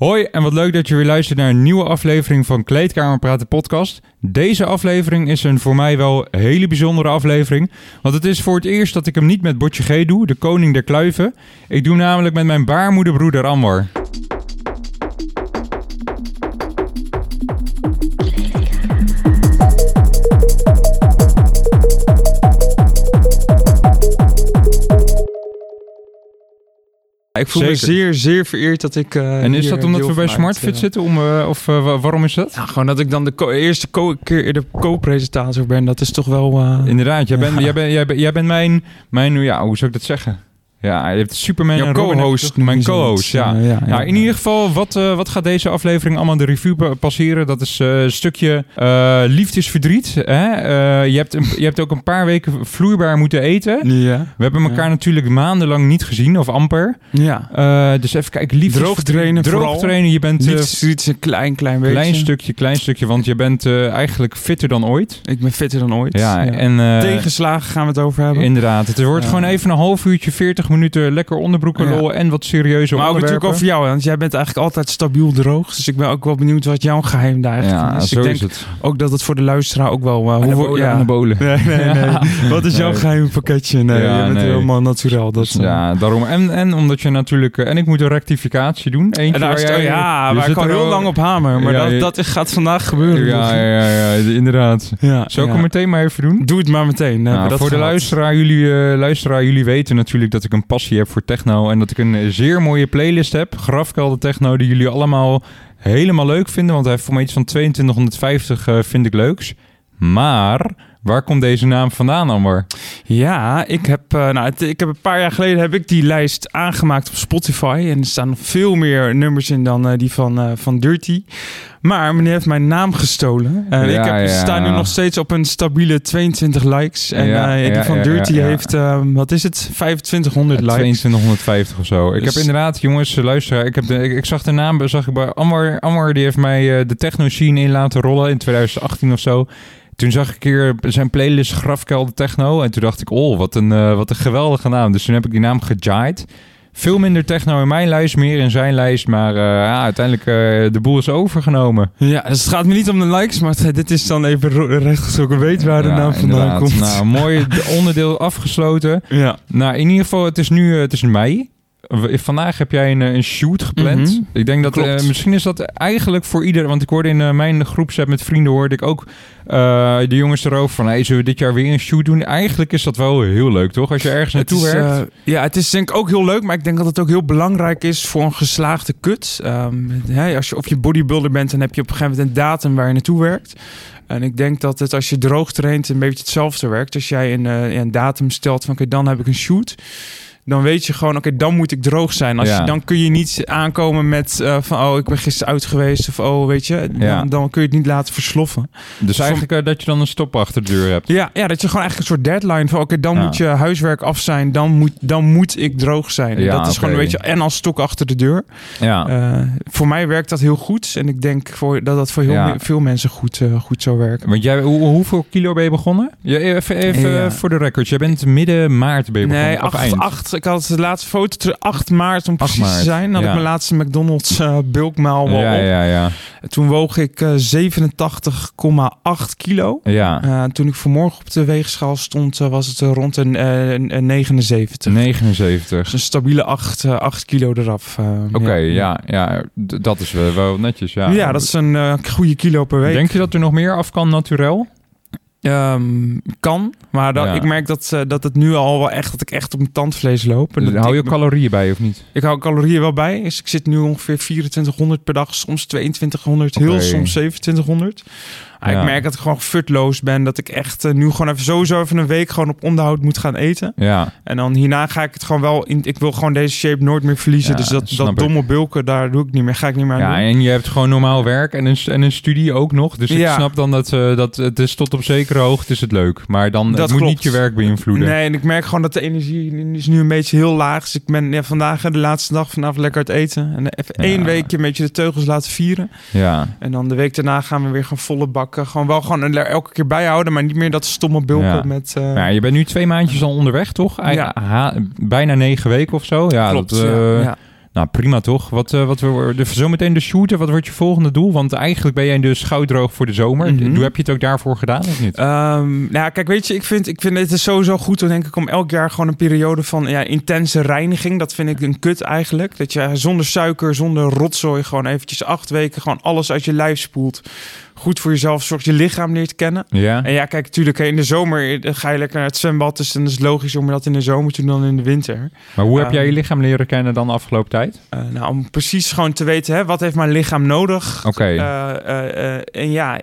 Hoi en wat leuk dat je weer luistert naar een nieuwe aflevering van Kleedkamer Praten podcast. Deze aflevering is een voor mij wel hele bijzondere aflevering. Want het is voor het eerst dat ik hem niet met Botje G doe, de koning der kluiven. Ik doe namelijk met mijn baarmoederbroeder Anwar. Ik voel me zeer, zeer vereerd dat ik. eh, En is dat omdat we bij SmartFit eh, zitten? Om, eh, of wa- waarom is dat? Ja, gewoon dat ik dan de co- eerste co- keer de co-presentator ben. Dat is toch wel. Inderdaad, jij bent, jij bent, jij bent, jij bent mijn, mijn, ja, hoe zou ik dat zeggen? Ja, je hebt Superman jouw en co-host. Mijn co-host, ja. Ja, Nou, in ieder geval, wat, eh, wat gaat deze aflevering allemaal de revue pa- passeren? Dat is eh, een stukje eh, liefdesverdriet. Hè? Je, hebt een, je hebt ook een paar weken vloeibaar moeten eten. Ja. We hebben elkaar natuurlijk maandenlang niet gezien, of amper. Ja. Dus even kijken, liefdesverdriet. Droog trainen Droog vooral. trainen, je bent... Liefdesverdriet is een klein, klein beetje. klein stukje, klein stukje, want je bent eigenlijk fitter dan ooit. Ik ben fitter dan ooit. Ja, en... Tegenslagen gaan we het over hebben. Inderdaad, het wordt gewoon even een half uurtje, 40 minuten lekker onderbroeken Ja. lol en wat serieuze maar ook onderwerpen. natuurlijk over jou, want jij bent eigenlijk altijd stabiel droog. Dus ik ben ook wel benieuwd wat jouw geheim daar eigenlijk Ja, is. zo ik denk is het. ook dat het voor de luisteraar ook wel... eh, hoe, ja. Anabolen. Nee, nee, nee. Wat is jouw Nee. geheime pakketje? Nee, Ja, je bent nee. helemaal natuurlijk. Dat, eh, Ja, daarom. En, en omdat je natuurlijk... eh, En ik moet een rectificatie doen. Eentje En daar waar jij- ja, waar ik al heel lang op hamer. Maar Ja, dat, dat gaat vandaag gebeuren. Ja, ja, ja, ja, inderdaad. ja, Zal ik ja. hem meteen maar even doen? Doe het maar meteen. Nou, voor de luisteraar jullie, eh, luisteraar, jullie weten natuurlijk dat ik een passie heb voor techno. En dat ik een zeer mooie playlist heb. Grafkelder Techno, die jullie allemaal helemaal leuk vinden. Want hij heeft voor mij iets van 2250 eh, vind ik leuks. Maar waar komt deze naam vandaan, Amber? Ja, ik heb, eh, nou, het- ik heb een paar jaar geleden heb ik die lijst aangemaakt op Spotify. En er staan nog veel meer nummers in dan eh, die van, eh, van Dirty. Maar meneer heeft mijn naam gestolen. En Ja, ik heb, ja. sta nu nog steeds op een stabiele 22 likes. En Ja, die van Dirty heeft, eh, wat is het, 2500 likes. 2250 of zo. Ik Dus- heb inderdaad, jongens, luisteraar. Ik, heb de, ik, ik zag de naam, zag ik bij Anwar. Anwar die heeft mij de techno scene in laten rollen in 2018 of zo. Toen zag ik een keer zijn playlist Grafkelder Techno. En toen dacht ik, oh, wat een, eh, wat een geweldige naam. Dus toen heb ik die naam gejaaid. Veel minder techno in mijn lijst, meer in zijn lijst. Maar eh, ja, uiteindelijk uh, de boel is overgenomen. Ja, dus het gaat me niet om de likes, maar het- dit is dan even rechtgestoken. Weet waar de Ja, naam vandaan inderdaad. komt. Nou, mooi onderdeel afgesloten. ja. Nou, in ieder geval, het is nu het is mei. Vandaag heb jij een, een shoot gepland. Mhm. Ik denk dat misschien is dat eigenlijk voor ieder. Want ik hoorde in mijn groepset met vrienden hoorde ik ook de jongens erover van: hey, zullen we dit jaar weer een shoot doen? Eigenlijk is dat wel heel leuk, toch? Als je ergens naartoe is, werkt. eh, ja, het is denk ik ook heel leuk, maar ik denk dat het ook heel belangrijk is voor een geslaagde kut. Ehm, hè, als je of je bodybuilder bent, dan heb je op een gegeven moment een datum waar je naartoe werkt. En ik denk dat het als je droog traint een beetje hetzelfde werkt. Als jij een, eh, een datum stelt van oké, dan heb ik een shoot. Dan weet je gewoon, oké, dan moet ik droog zijn. Als Ja. je, dan kun je niet aankomen met eh, van, oh, ik ben gisteren uit geweest. Of, oh, weet je, dan, Ja. dan kun je het niet laten versloffen. dus eigenlijk eh, dat je dan een stop achter de deur hebt. Ja, ja, dat je gewoon eigenlijk een soort deadline van... oké, dan Ja. moet je huiswerk af zijn, dan moet, dan moet ik droog zijn. Dat is gewoon een beetje... en als stok achter de deur. Ja. Eh, voor mij werkt dat heel goed. En ik denk voor, dat dat voor heel veel mensen goed, goed zou werken. Want jij, hoe, hoeveel kilo ben je begonnen? Ja, even even voor de record. Jij bent midden maart ben je begonnen. Nee, of 8, eind? 8, ik had de laatste foto, ter- 8 maart om 8 precies te zijn. Dan had ja. ik mijn laatste McDonald's eh bulkmaal wel Ja, op. ja, ja. Toen woog ik eh 87,8 kilo. Ja. Eh, toen ik vanmorgen op de weegschaal stond, eh, was het eh, rond een, eh, een, een 79. 79. Dus een stabiele 8, 8 kilo eraf. eh, Oké, ja, ja, dat is wel, netjes. Ja. Ja, dat is een eh, goede kilo per week. Denk je dat er nog meer af kan, naturel? Ehm, kan, maar dat, Ja. ik merk dat, eh, dat het nu al wel echt, dat ik echt op mijn tandvlees loop. En Hou je ik, calorieën bij of niet? ik hou calorieën wel bij. Dus ik zit nu ongeveer 2400 per dag, soms 2200, Oké. heel soms 2700. Ah, Ja. Ik merk dat ik gewoon futloos ben. Dat ik echt eh, nu gewoon even sowieso even een week gewoon op onderhoud moet gaan eten. Ja, En dan hierna ga ik het gewoon wel in. Ik wil gewoon deze shape nooit meer verliezen. Ja, dus dat, dat ik. domme bulken, daar doe ik niet meer. Ga ik niet meer aan ja doen. en je hebt gewoon normaal werk en een, en een studie ook nog. Dus ik snap dan dat, eh, dat het is tot op zekere hoogte is het leuk. Maar dan Dat het moet klopt. niet je werk beïnvloeden. Nee, en ik merk gewoon dat de energie is nu een beetje heel laag. Dus ik ben ja, vandaag de laatste dag vanavond lekker uit eten. En even één weekje een beetje de teugels laten vieren. Ja, En dan de week daarna gaan we weer gewoon volle bakken. Gewoon wel gewoon er elke keer bijhouden, maar niet meer dat stomme bulken Ja. met... eh, ja, je bent nu twee maandjes al onderweg, toch? Ja. ha- bijna negen weken of zo. Ja, klopt, dat, eh, ja. Nou, prima toch? Wat, eh, wat we, de, zometeen de shooter, wat wordt je volgende doel? Want eigenlijk ben jij dus goudroog voor de zomer. Mhm. Hoe heb je het ook daarvoor gedaan of niet? Ehm, nou, kijk, weet je, ik vind, ik vind het is sowieso goed, denk ik, om elk jaar gewoon een periode van ja, intense reiniging. Dat vind ik een kut eigenlijk. Dat je zonder suiker, zonder rotzooi, gewoon eventjes acht weken gewoon alles uit je lijf spoelt. Goed voor jezelf, zorgt je lichaam leert kennen. ja. En ja, kijk, natuurlijk, in de zomer eh, ga je lekker naar het zwembad. Dus dan is het logisch om dat in de zomer te doen dan in de winter. Maar hoe heb Ehm, jij je lichaam leren kennen dan de afgelopen tijd? Eh, nou, om precies gewoon te weten, hè, wat heeft mijn lichaam nodig? Oké. Eh, en ja,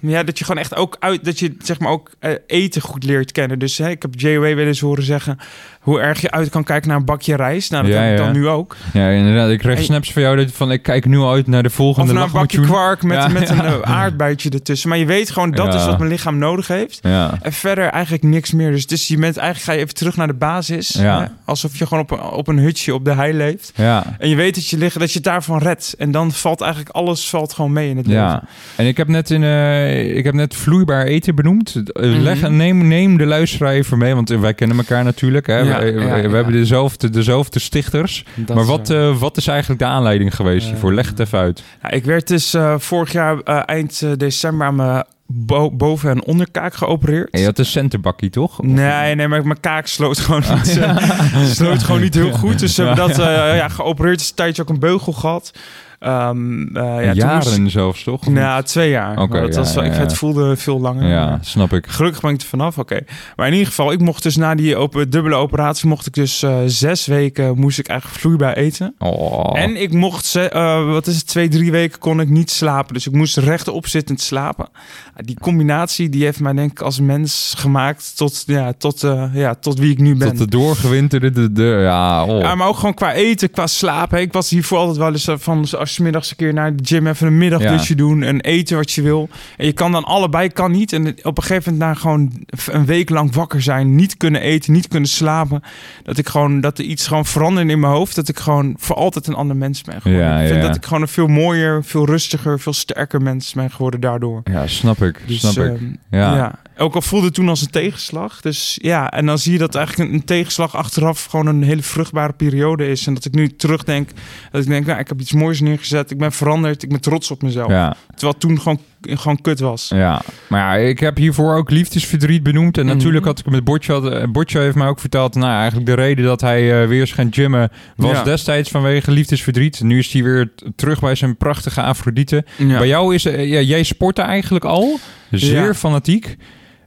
ja, dat je gewoon echt ook uit, dat je zeg maar ook eten goed leert kennen. Dus hè, ik heb J.O.A. wel eens horen zeggen hoe erg je uit kan kijken naar een bakje rijst. Nou, dat Ja, heb ik ja. dan nu ook. Ja, inderdaad. Ik kreeg snaps van jou dat- van ik kijk nu uit naar de volgende Of naar een bakje kwark met, Ja. met een eh, aardbeidje ertussen. Maar je weet gewoon, dat is wat mijn lichaam nodig heeft. Ja. En verder eigenlijk niks meer. Dus, dus je bent eigenlijk ga je even terug naar de basis. Hè? Alsof je gewoon op een, op een hutje op de hei leeft. Ja. En je weet dat je, liggen, dat je daarvan redt. En dan valt eigenlijk alles valt gewoon mee in het leven. Ja, en ik heb net, in, eh, ik heb net vloeibaar eten benoemd. Eh, Mhm. Leg, neem, neem de luisteraar even mee, want wij kennen elkaar natuurlijk. Hè? Ja, we, we- we hebben dezelfde, dezelfde stichters. Dat maar wat, eh, eh, wat is eigenlijk de aanleiding geweest hiervoor? Leg het even uit. Ik werd dus eh, vorig jaar eh, eind eh, december aan mijn bo- boven- en onderkaak geopereerd. En je had een centenbakkie, toch? Of- Nee, nee, maar mijn kaak sloot gewoon niet, eh, sloot gewoon niet heel goed. Dus ze hebben dat eh, ja, geopereerd. is een tijdje ook een beugel gehad. Ehm, eh, ja, Jaren zelfs, toch? Nou, twee jaar. Oké, Maar dat ja, was, wel- ja, ik, ja. het voelde veel langer. Ja, snap ik. Gelukkig ben ik er vanaf, oké. Maar in ieder geval, ik mocht dus na die dubbele operatie... mocht ik dus eh, zes weken moest ik eigenlijk vloeibaar eten. Oh. En ik mocht, eh, wat is het, twee, drie weken kon ik niet slapen. Dus ik moest rechtop zittend slapen. Die combinatie, die heeft mij denk ik als mens gemaakt tot, ja, tot, ja, tot wie ik nu ben. Tot de doorgewinterde, de, de, ja, oh. Ja, maar ook gewoon qua eten, qua slapen. Ik was hiervoor altijd wel eens van als je middags een keer naar de gym even een middagdutje doen en eten wat je wil. En je kan dan allebei kan niet. En op een gegeven moment na gewoon een week lang wakker zijn, niet kunnen eten, niet kunnen slapen, dat ik gewoon dat er iets gewoon veranderde in mijn hoofd, dat ik gewoon voor altijd een ander mens ben geworden. Ja, ik vind ja. dat ik gewoon een veel mooier, veel rustiger, veel sterker mens ben geworden daardoor. ja, snap ik. Dus, snap ik. ehm, Ja. Ook al voelde het toen als een tegenslag. Dus ja, en dan zie je dat eigenlijk een, een tegenslag achteraf gewoon een hele vruchtbare periode is. En dat ik nu terugdenk, dat ik denk, nou, ik heb iets moois neergezet. Ik ben veranderd, ik ben trots op mezelf. ja. Terwijl het toen gewoon, gewoon kut was. Ja, maar ja, ik heb hiervoor ook liefdesverdriet benoemd. En Mhm. natuurlijk had ik met had, eh, Botje heeft mij ook verteld... nou, eigenlijk de reden dat hij eh, weer eens gaan gymmen... was Ja. destijds vanwege liefdesverdriet. Nu is hij weer terug bij zijn prachtige Afrodite. Ja. Bij jou is... eh, ja, jij sportte eigenlijk al. Zeer Ja. fanatiek.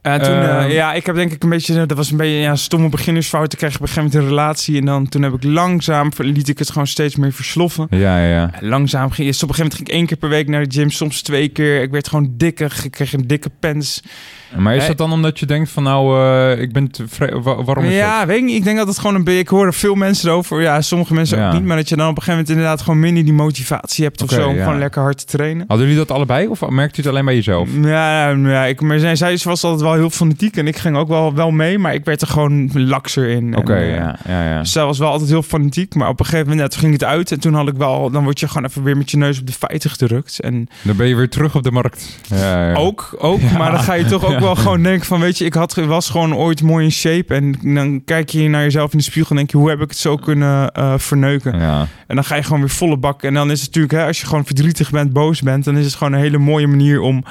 En toen, eh, Ehm. ja, ik heb denk ik een beetje, dat was een beetje ja, stomme beginnersfout. Ik kreeg op een gegeven moment een relatie en dan toen heb ik langzaam, liet ik het gewoon steeds meer versloffen. Ja, ja, langzaam ging, dus op een gegeven moment ging ik één keer per week naar de gym, soms twee keer. Ik werd gewoon dikker, ik kreeg een dikke pens. Maar is dat dan omdat je denkt van... nou, eh, ik ben te vre- wa- waarom is dat? Ja, weet ik niet. Ik denk dat het gewoon een beetje... Ik hoor er veel mensen erover. Ja, sommige mensen Ja. ook niet. Maar dat je dan op een gegeven moment inderdaad gewoon minder die motivatie hebt of zo. Om ja. gewoon lekker hard te trainen. Hadden jullie dat allebei of merkt u het alleen bij jezelf? Ja, ja ik, maar zij, zij was altijd wel heel fanatiek. En ik ging ook wel, wel mee. Maar ik werd er gewoon lakser in. Oké, En, eh, ja, ja, ja. Dus zij was wel altijd heel fanatiek. Maar op een gegeven moment ja, toen ging het uit. En toen had ik wel... Dan word je gewoon even weer met je neus op de feiten gedrukt. En Dan ben je weer terug op de markt. Ja, ja. Ook, ook. Maar dan ga je toch ook Ja. wel gewoon denken van, weet je, ik had, was gewoon ooit mooi in shape. En dan kijk je naar jezelf in de spiegel en denk je, hoe heb ik het zo kunnen eh, verneuken? Ja. En dan ga je gewoon weer volle bak. En dan is het natuurlijk, hè, als je gewoon verdrietig bent, boos bent, dan is het gewoon een hele mooie manier om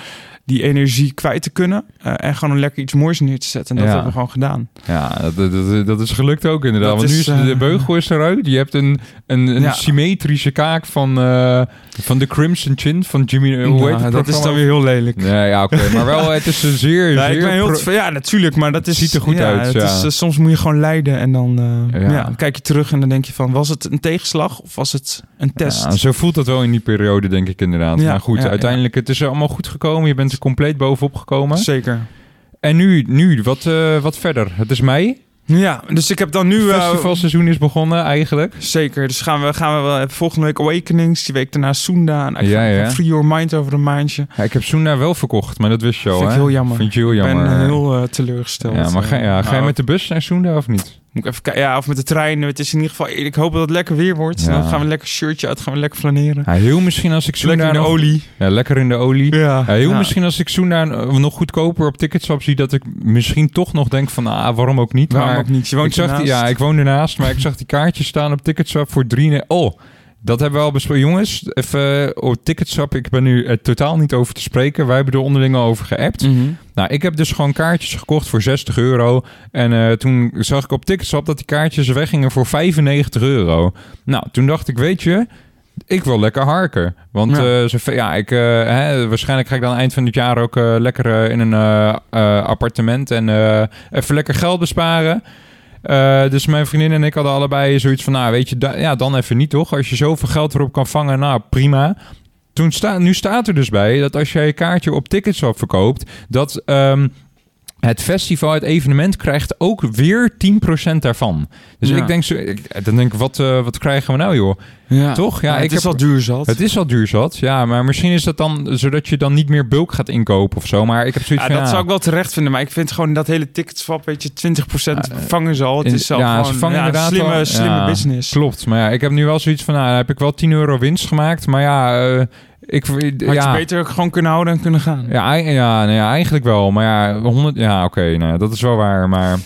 die energie kwijt te kunnen. eh, en gewoon een lekker iets moois neer te zetten. En dat Ja. hebben we gewoon gedaan. Ja, dat, dat, dat is gelukt ook inderdaad. Dat Want nu is, de, eh, beugel is eruit. Je hebt een, een, een Ja. symmetrische kaak van, eh, van de Crimson Chin van Jimmy. hoe heet dat is dan weer heel lelijk. Ja, ja oké. Maar wel, het is een zeer... Ja, zeer ik ben heel ja, natuurlijk, maar dat is, Ziet er goed ja, uit, Het is, soms moet je gewoon lijden en dan, dan kijk je terug en dan denk je van, was het een tegenslag of was het een test? Ja, zo voelt dat wel in die periode, denk ik inderdaad. Ja, maar goed, uiteindelijk, het is allemaal goed gekomen. Je bent compleet bovenop gekomen. Zeker. En nu, nu wat, eh, wat verder? Het is mei. Ja, dus ik heb dan nu... Het eh, festivalseizoen is begonnen eigenlijk. zeker, dus gaan we, gaan we wel volgende week Awakenings, die week daarna Sunda. En Ja, ja. Free Your Mind over een maandje. Ja, ik heb Suna wel verkocht, maar dat wist je al, Vind ik heel jammer. Vind je heel Ik jammer. ben eh, heel eh, teleurgesteld. ja, maar ga, ja, ga je Nou, met de bus naar Sunda of niet? Moet ik even kijken. Ja, of met de trein. Het is in ieder geval... Ik hoop dat het lekker weer wordt. Ja. Dan gaan we een lekker shirtje uit. Gaan we lekker flaneren. Ja, heel misschien als ik zoen lekker in de nog- olie. Ja, lekker in de olie. Ja. Ja, heel misschien als ik zoen daar nog goedkoper op ticketswap zie... dat ik misschien toch nog denk van... Ah, waarom ook niet? Waarom maar ook niet? Je woont ik zag die, ja, ik woon ernaast, maar ik zag die kaartjes staan op Ticketswap voor drie... Oh, dat hebben we al besproken. Jongens, even oh, Ticketswap. Ik ben nu eh, totaal niet over te spreken. Wij hebben er onderling al over geappt. Mhm. Nou, ik heb dus gewoon kaartjes gekocht voor 60 euro. En eh, toen zag ik op Ticketswap dat die kaartjes weggingen voor 95 euro. Nou, toen dacht ik, weet je... Ik wil lekker harken. Want Ja. ja, zo, ja, ik, eh, hè, waarschijnlijk ga ik dan eind van het jaar ook lekker in een appartement en even lekker geld besparen. Eh, dus mijn vriendin en ik hadden allebei zoiets van, nou weet je, ja, dan even niet toch? Als je zoveel geld erop kan vangen, nou prima. Toen sta, nu staat er dus bij dat als jij je kaartje op Ticketswap verkoopt, dat ehm, het festival, het evenement krijgt ook weer 10% daarvan. Dus Ja. ik denk, zo, ik, dan denk ik, wat, eh, wat krijgen we nou joh? Ja. Toch? Ja, Ja, ik het is heb- al duur zat. Het is al duur zat, ja, maar misschien is dat dan zodat je dan niet meer bulk gaat inkopen of zo. Maar ik heb zoiets Ja, van, dat zou ik wel terecht vinden. Maar ik vind gewoon dat hele ticketswap, weet je, 20% Ja, vangen ze al. Het in- is zelf ja, ze gewoon inderdaad slimme, wel- slimme business. Klopt, maar ja, ik heb nu wel zoiets van, nou, heb ik wel 10 euro winst gemaakt. Maar ja, eh, ik... Had ja, je beter gewoon kunnen houden en kunnen gaan. Ja, ja, nou ja, eigenlijk wel. Maar ja, 100, ja oké, nou, dat is wel waar. Maar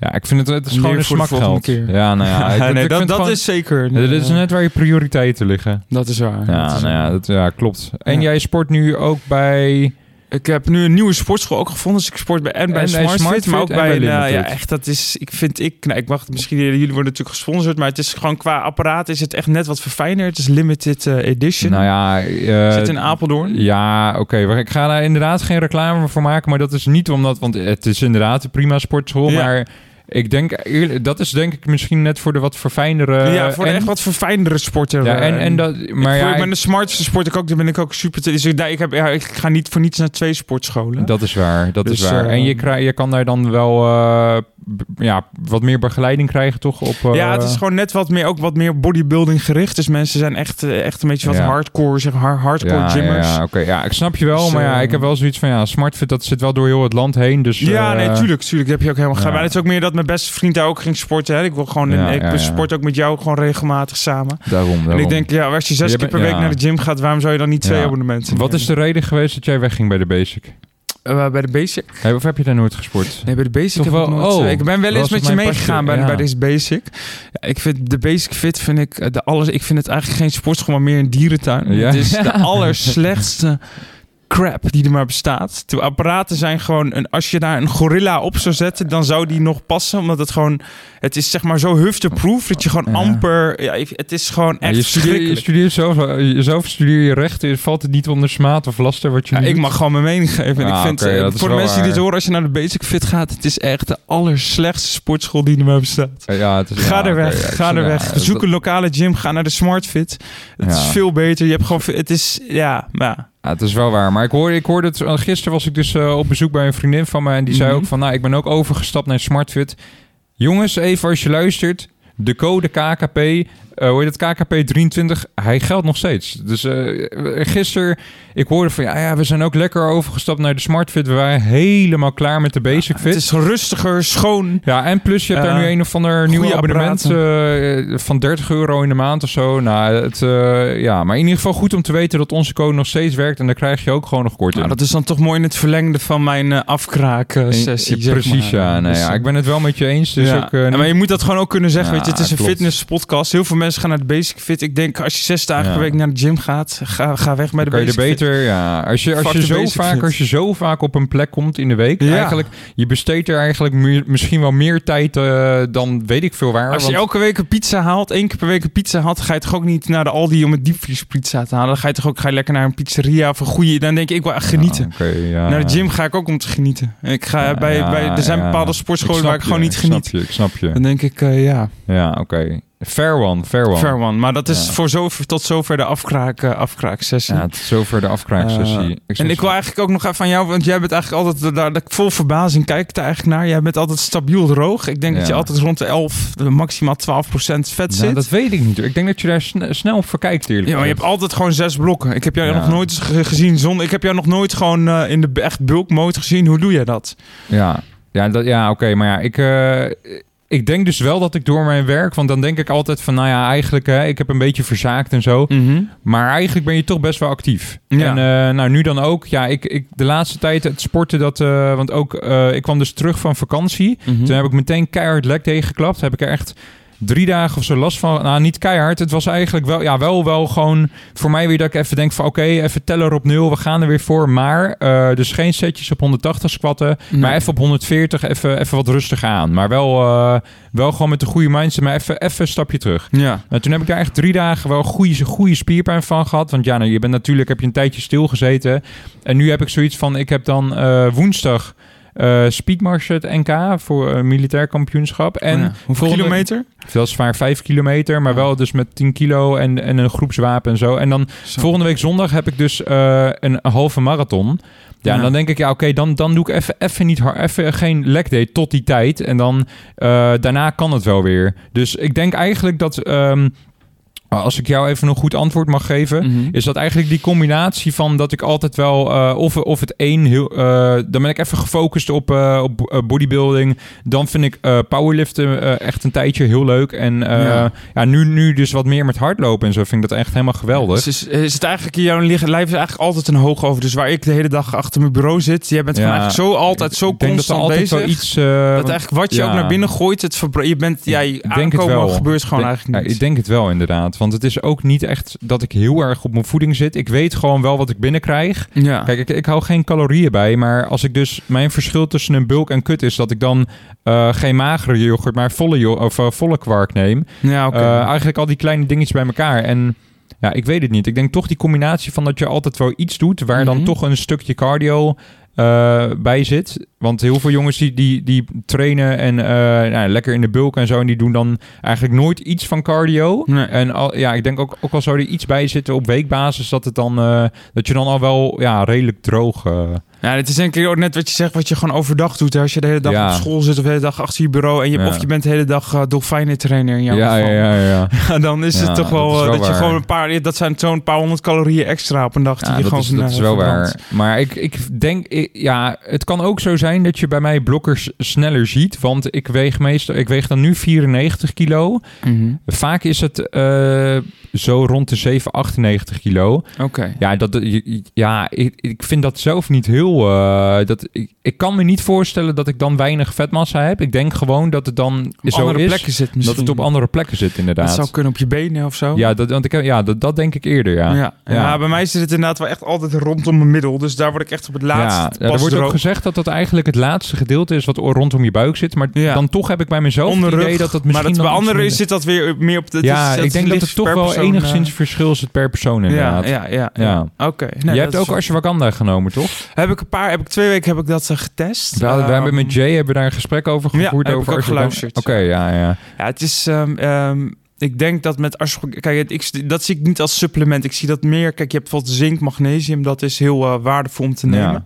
ja, ik vind het, het is gewoon een smakgeld. Ja, nou ja, ik, nee, ik dat, vind dat gewoon- is zeker. Dit is eh, net waar je prioriteiten liggen. Dat is waar. Ja, dat nou ja, dat, ja klopt. En jij sport nu ook bij... Ik heb nu een nieuwe sportschool ook gevonden. Dus ik sport bij en bij En bij SmartFit, SmartFit maar ook bij... bij nou, ja, echt, dat is... Ik vind ik... Nou, ik mag misschien... Jullie worden natuurlijk gesponsord, maar het is gewoon qua apparaat is het echt net wat verfijner. Het is limited eh, edition. Nou ja... eh, Zit in Apeldoorn. Ja, oké. maar Ik ga daar inderdaad geen reclame voor maken. Maar dat is niet omdat... Want het is inderdaad een prima sportschool. Ja. Maar ik denk... eerlijk- Dat is denk ik misschien net voor de wat verfijndere... ja, voor de en, echt wat verfijndere sporter. Ja, en, eh, en dat... Maar ik, ja, ik ben de smartste sport ik ook, daar ben ik ook super te. Dus ik, ik, heb, ja, ik ga niet voor niets naar twee sportscholen. Dat is waar, dat Dus, is waar. eh, en je, krijg, je kan daar dan wel eh, ja, wat meer begeleiding krijgen, toch? Op, eh, ja, het is gewoon net wat meer, ook wat meer bodybuilding gericht. Dus mensen zijn echt, eh, echt een beetje wat Ja. hardcore, zeg hardcore ja, gymmers. Ja, oké. ja, ik snap je wel, Dus, maar ja, eh, ik heb wel zoiets van, ja, SmartFit, dat zit wel door heel het land heen. Dus, Ja, eh, nee, tuurlijk, tuurlijk. Dat heb je ook helemaal ja. Maar het is ook meer dat mijn beste vriend daar ook ging sporten. Hè. Ik wil gewoon, Ja, ik sport ook met jou gewoon regelmatig samen. Daarom, En ik denk, ja, als je zes Je keer per week naar de gym gaat, waarom zou je dan niet twee abonnementen Wat is de reden geweest dat jij wegging bij de Basic? Eh, bij de basic? Hey, of heb je daar nooit gesport? Nee, bij de basic Toch heb wel- ik nooit... oh, ik ben wel eens met je meegegaan bij, ja. bij deze basic. Ja, ik vind de basic fit vind ik eh, de alles. Ik vind het eigenlijk geen sportschool, maar meer een dierentuin. Ja. Het is de allerslechtste crap die er maar bestaat. De apparaten zijn gewoon een. Als je daar een gorilla op zou zetten, dan zou die nog passen, omdat het gewoon. Het is zeg maar zo hufteproof dat je gewoon Ja. amper. Ja, het is gewoon Ja, echt je, studeert, je verschrikkelijk. studeert zelf, jezelf studeer je rechten, valt het niet onder smaad of laster wat je Ja, ik mag gewoon mijn mening geven. En Ah, ik vind, oké, eh, voor de mensen die dit horen, als je naar de Basic Fit gaat, het is echt de allerslechtste sportschool die er maar bestaat. Ja, het is, Ga ja, er weg, ja, ga er ja, weg. dat- Zoek een lokale gym, ga naar de SmartFit. Het is Ja. veel beter. Je hebt gewoon, het is, ja, ja. Ja, het is wel waar. Maar ik hoorde, ik hoorde het... Gisteren was ik dus eh, op bezoek bij een vriendin van me. En die zei Mhm. ook van... Nou, ik ben ook overgestapt naar SmartFit. Jongens, even als je luistert. De code KKP... eh hoe heet het? KKP 23. Hij geldt nog steeds. Dus eh gisteren... Ik hoorde van... Ja, ja, we zijn ook lekker overgestapt naar de SmartFit. We waren helemaal klaar met de Basic Fit. Het is rustiger, schoon. Ja, en plus je hebt daar nu een of ander nieuw abonnement van 30 euro in de maand of zo. Nou, het, ja, maar in ieder geval goed om te weten dat onze code nog steeds werkt. En daar krijg je ook gewoon nog korting. Nou, dat is dan toch mooi in het verlengde van mijn afkraaksessie. Zeg Precies, maar. ja. Nee, Dus, ja. Ik ben het wel met je eens. Dus ja. ook, maar je moet dat gewoon ook kunnen zeggen. Weet je, het is een klopt. fitnesspodcast. Heel veel mensen gaan naar de Basic Fit. Ik denk, als je zes dagen Ja. per week naar de gym gaat, ga, ga weg bij de kan je er Basic Fit. beter, ja. Als je, als, Fuck je zo basic vaak, fit. als je zo vaak op een plek komt in de week, Ja. eigenlijk, je besteedt er eigenlijk meer- misschien wel meer tijd eh, dan weet ik veel waar. Als je elke week een pizza haalt, één keer per week een pizza haalt, ga je toch ook niet naar de Aldi om een diepvriespizza te halen. Dan ga je toch ook ga je lekker naar een pizzeria of een goede. Dan denk ik, ik wil echt genieten. Ja. Naar de gym ga ik ook om te genieten. Ik ga bij, bij, er zijn bepaalde sportscholen snap waar ik gewoon je, niet snap geniet. je, ik snap je. Dan denk ik, eh, ja, Ja, oké. Fair one, fair one. fair one. Maar dat is Ja. voor zover, tot zover de afkraak, eh, afkraaksessie. Ja, is zover de afkraaksessie. Eh, en ik wil eigenlijk ook nog even van jou, want jij bent eigenlijk altijd, daar vol verbazing kijk ik er eigenlijk naar. Jij bent altijd stabiel droog. Ik denk dat je Ja. altijd rond de 11, de maximaal 12 procent vet Nou, zit. dat weet ik niet. Ik denk dat je daar sne- snel op verkijkt, eerlijk Ja, maar je hebt altijd gewoon zes blokken. Ik heb jou Ja. nog nooit ge- gezien zonder. Ik heb jou nog nooit gewoon eh, in de echt bulk mode gezien. Hoe doe jij dat? Ja, ja, dat, ja oké. maar ja, ik, ik denk dus wel dat ik door mijn werk, want dan denk ik altijd van, nou ja, eigenlijk, hè, ik heb een beetje verzaakt en zo. Mhm. Maar eigenlijk ben je toch best wel actief. Ja. En eh, nou, nu dan ook. Ja, ik, ik de laatste tijd het sporten, dat, eh, want ook, eh, ik kwam dus terug van vakantie. Mhm. Toen heb ik meteen keihard lek tegengeklapt. Heb ik er echt drie dagen of zo last van. Nou, niet keihard. Het was eigenlijk wel, ja, wel, wel gewoon voor mij weer dat ik even denk van, oké, even teller op nul. We gaan er weer voor. Maar, eh, dus geen setjes op 180 squatten. Nee. Maar even op 140, even, even wat rustig aan. Maar wel, eh, wel gewoon met de goede mindset, maar even, even een stapje terug. Ja. Nou, toen heb ik daar echt drie dagen wel goede, goede spierpijn van gehad. Want ja, nou, je bent natuurlijk heb je een tijdje stilgezeten. En nu heb ik zoiets van, ik heb dan eh, woensdag eh speedmarch het NK voor een militair kampioenschap. En Oh ja. Hoeveel kilometer? Wel zwaar vijf kilometer, maar wel dus met 10 kilo en, en een groepswapen en zo. En dan Zo. volgende week zondag heb ik dus eh, een halve marathon. Ja, en dan denk ik, ja, oké, dan, dan doe ik even, even niet hard, even geen leg day tot die tijd. En dan eh, daarna kan het wel weer. Dus ik denk eigenlijk dat, ehm, als ik jou even een goed antwoord mag geven, Mhm. is dat eigenlijk die combinatie van dat ik altijd wel, eh, of, of het één, heel, eh, dan ben ik even gefocust op, eh, op bodybuilding. Dan vind ik powerliften echt een tijdje heel leuk. En Ja. ja. nu, nu dus wat meer met hardlopen en zo vind ik dat echt helemaal geweldig. Dus is, is het eigenlijk, jouw lig- lijf is eigenlijk altijd een hoog over. Dus waar ik de hele dag achter mijn bureau zit, jij bent gewoon eigenlijk zo altijd zo ik dat constant altijd bezig. wel iets... dat eigenlijk wat je ja. ook naar binnen gooit, het je bent, ja, het aankomen wel. gebeurt gewoon Denk- eigenlijk ja, niet. ik denk het wel inderdaad. Want het is ook niet echt dat ik heel erg op mijn voeding zit. Ik weet gewoon wel wat ik binnenkrijg. ja. Kijk, ik, ik hou geen calorieën bij. Maar als ik dus... Mijn verschil tussen een bulk en kut is dat ik dan eh, geen magere yoghurt, maar volle, of, eh, volle kwark neem. ja. Eh, eigenlijk al die kleine dingetjes bij elkaar. En ja, ik weet het niet. Ik denk toch die combinatie van dat je altijd wel iets doet... waar dan Mhm. toch een stukje cardio eh, bij zit. Want heel veel jongens die, die, die trainen en eh, nou, lekker in de bulk en zo... en die doen dan eigenlijk nooit iets van cardio. Nee. En al, ja, ik denk ook, ook al zou er iets bij zitten op weekbasis... dat, het dan, eh, dat je dan al wel ja, redelijk droog... eh, Ja, het is denk ik ook net wat je zegt, wat je gewoon overdag doet. hè. Als je de hele dag Ja. op school zit of de hele dag achter je bureau... En je, Ja. of je bent de hele dag uh, dolfijnentrainer in jouw ja, geval. ja, ja, ja. Ja, dan is het toch wel eh, wel dat, je gewoon een paar... Dat zijn zo'n paar honderd calorieën extra op een dag die Ja, je gewoon is, dat van, is eh, wel verbrandt. waar. Maar ik, ik denk, ik- ja, het kan ook zo zijn dat je bij mij blokkers sneller ziet. Want ik weeg meestal, ik weeg dan nu 94 kilo. Mhm. Vaak is het eh, zo rond de 7, 98 kilo. Oké. Ja, dat, ja ik, ik vind dat zelf niet heel. Eh, dat, ik, ik kan me niet voorstellen dat ik dan weinig vetmassa heb. Ik denk gewoon dat het dan Op zo andere is. plekken zit misschien. Dat het op andere plekken zit, inderdaad. Dat zou kunnen op je benen of zo. Ja, dat, want ik, ja dat, dat denk ik eerder, ja. Ja. Ja. Ja. bij mij zit het inderdaad wel echt altijd rondom mijn middel. Dus daar word ik echt op het laatste Ja, er wordt ook gezegd dat dat eigenlijk het laatste gedeelte is wat rondom je buik zit. Maar Ja. dan toch heb ik bij mezelf Onder het idee rug. dat dat maar misschien dat bij anderen zit dat weer meer op de... Ja, ik denk dat het toch wel persoon, enigszins eh, verschil zit per persoon inderdaad. ja, ja, ja. Oké. Nee, Jij hebt ook wel- ashwagandha genomen, toch? Heb ik een paar... Heb ik twee weken heb ik dat eh, getest. We, Ehm, hebben met Jay hebben daar een gesprek over Ja, gevoerd. heb ik over ashwagandha. geluisterd. Oké, ja, ja. Ja, het is... ehm, ehm, ik denk dat met ashwagandha... Kijk, ik, dat zie ik niet als supplement. Ik zie dat meer... Kijk, je hebt bijvoorbeeld zink, magnesium. Dat is heel eh, waardevol om te Ja.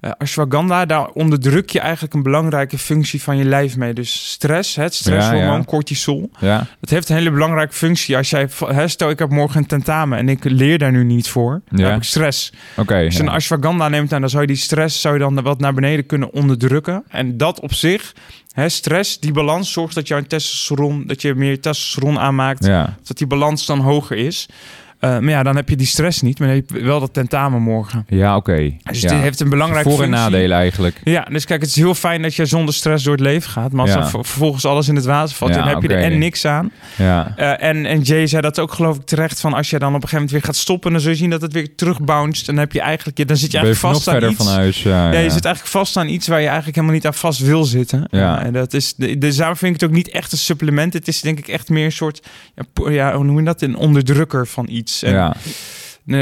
Eh, ashwagandha, daar onderdruk je eigenlijk een belangrijke functie van je lijf mee. Dus stress, het stresshormoon, Ja, ja. cortisol. ja. Dat heeft een hele belangrijke functie. Als jij, hè, stel ik heb morgen een tentamen en ik leer daar nu niet voor, dan heb ik stress. Oké. Als je een ashwagandha neemt, dan zou je die stress zou je dan wat naar beneden kunnen onderdrukken. En dat op zich, hè, stress, die balans zorgt dat jouw testosteron, dat je meer testosteron aanmaakt, Ja. dat die balans dan hoger is. Eh, maar ja, dan heb je die stress niet, maar dan heb je wel dat tentamen morgen. Ja, oké. Dus ja. dit heeft een belangrijke Voor- en functie. nadelen eigenlijk. Ja, dus kijk, het is heel fijn dat je zonder stress door het leven gaat. Maar als Ja. dan ver- vervolgens alles in het water valt, Ja, dan heb je er en niks aan. Ja. Eh, en, en Jay zei dat ook geloof ik terecht van als je dan op een gegeven moment weer gaat stoppen, dan zul je zien dat het weer terugbounced. Dan heb je eigenlijk, dan zit je eigenlijk nog vast aan verder iets. van huis. Ja, je zit eigenlijk vast aan iets waar je eigenlijk helemaal niet aan vast wil zitten. Ja. En dat is, de, dus daarom vind ik het ook niet echt een supplement. Het is denk ik echt meer een soort, ja, hoe noem je dat, een onderdrukker van iets. En, ja.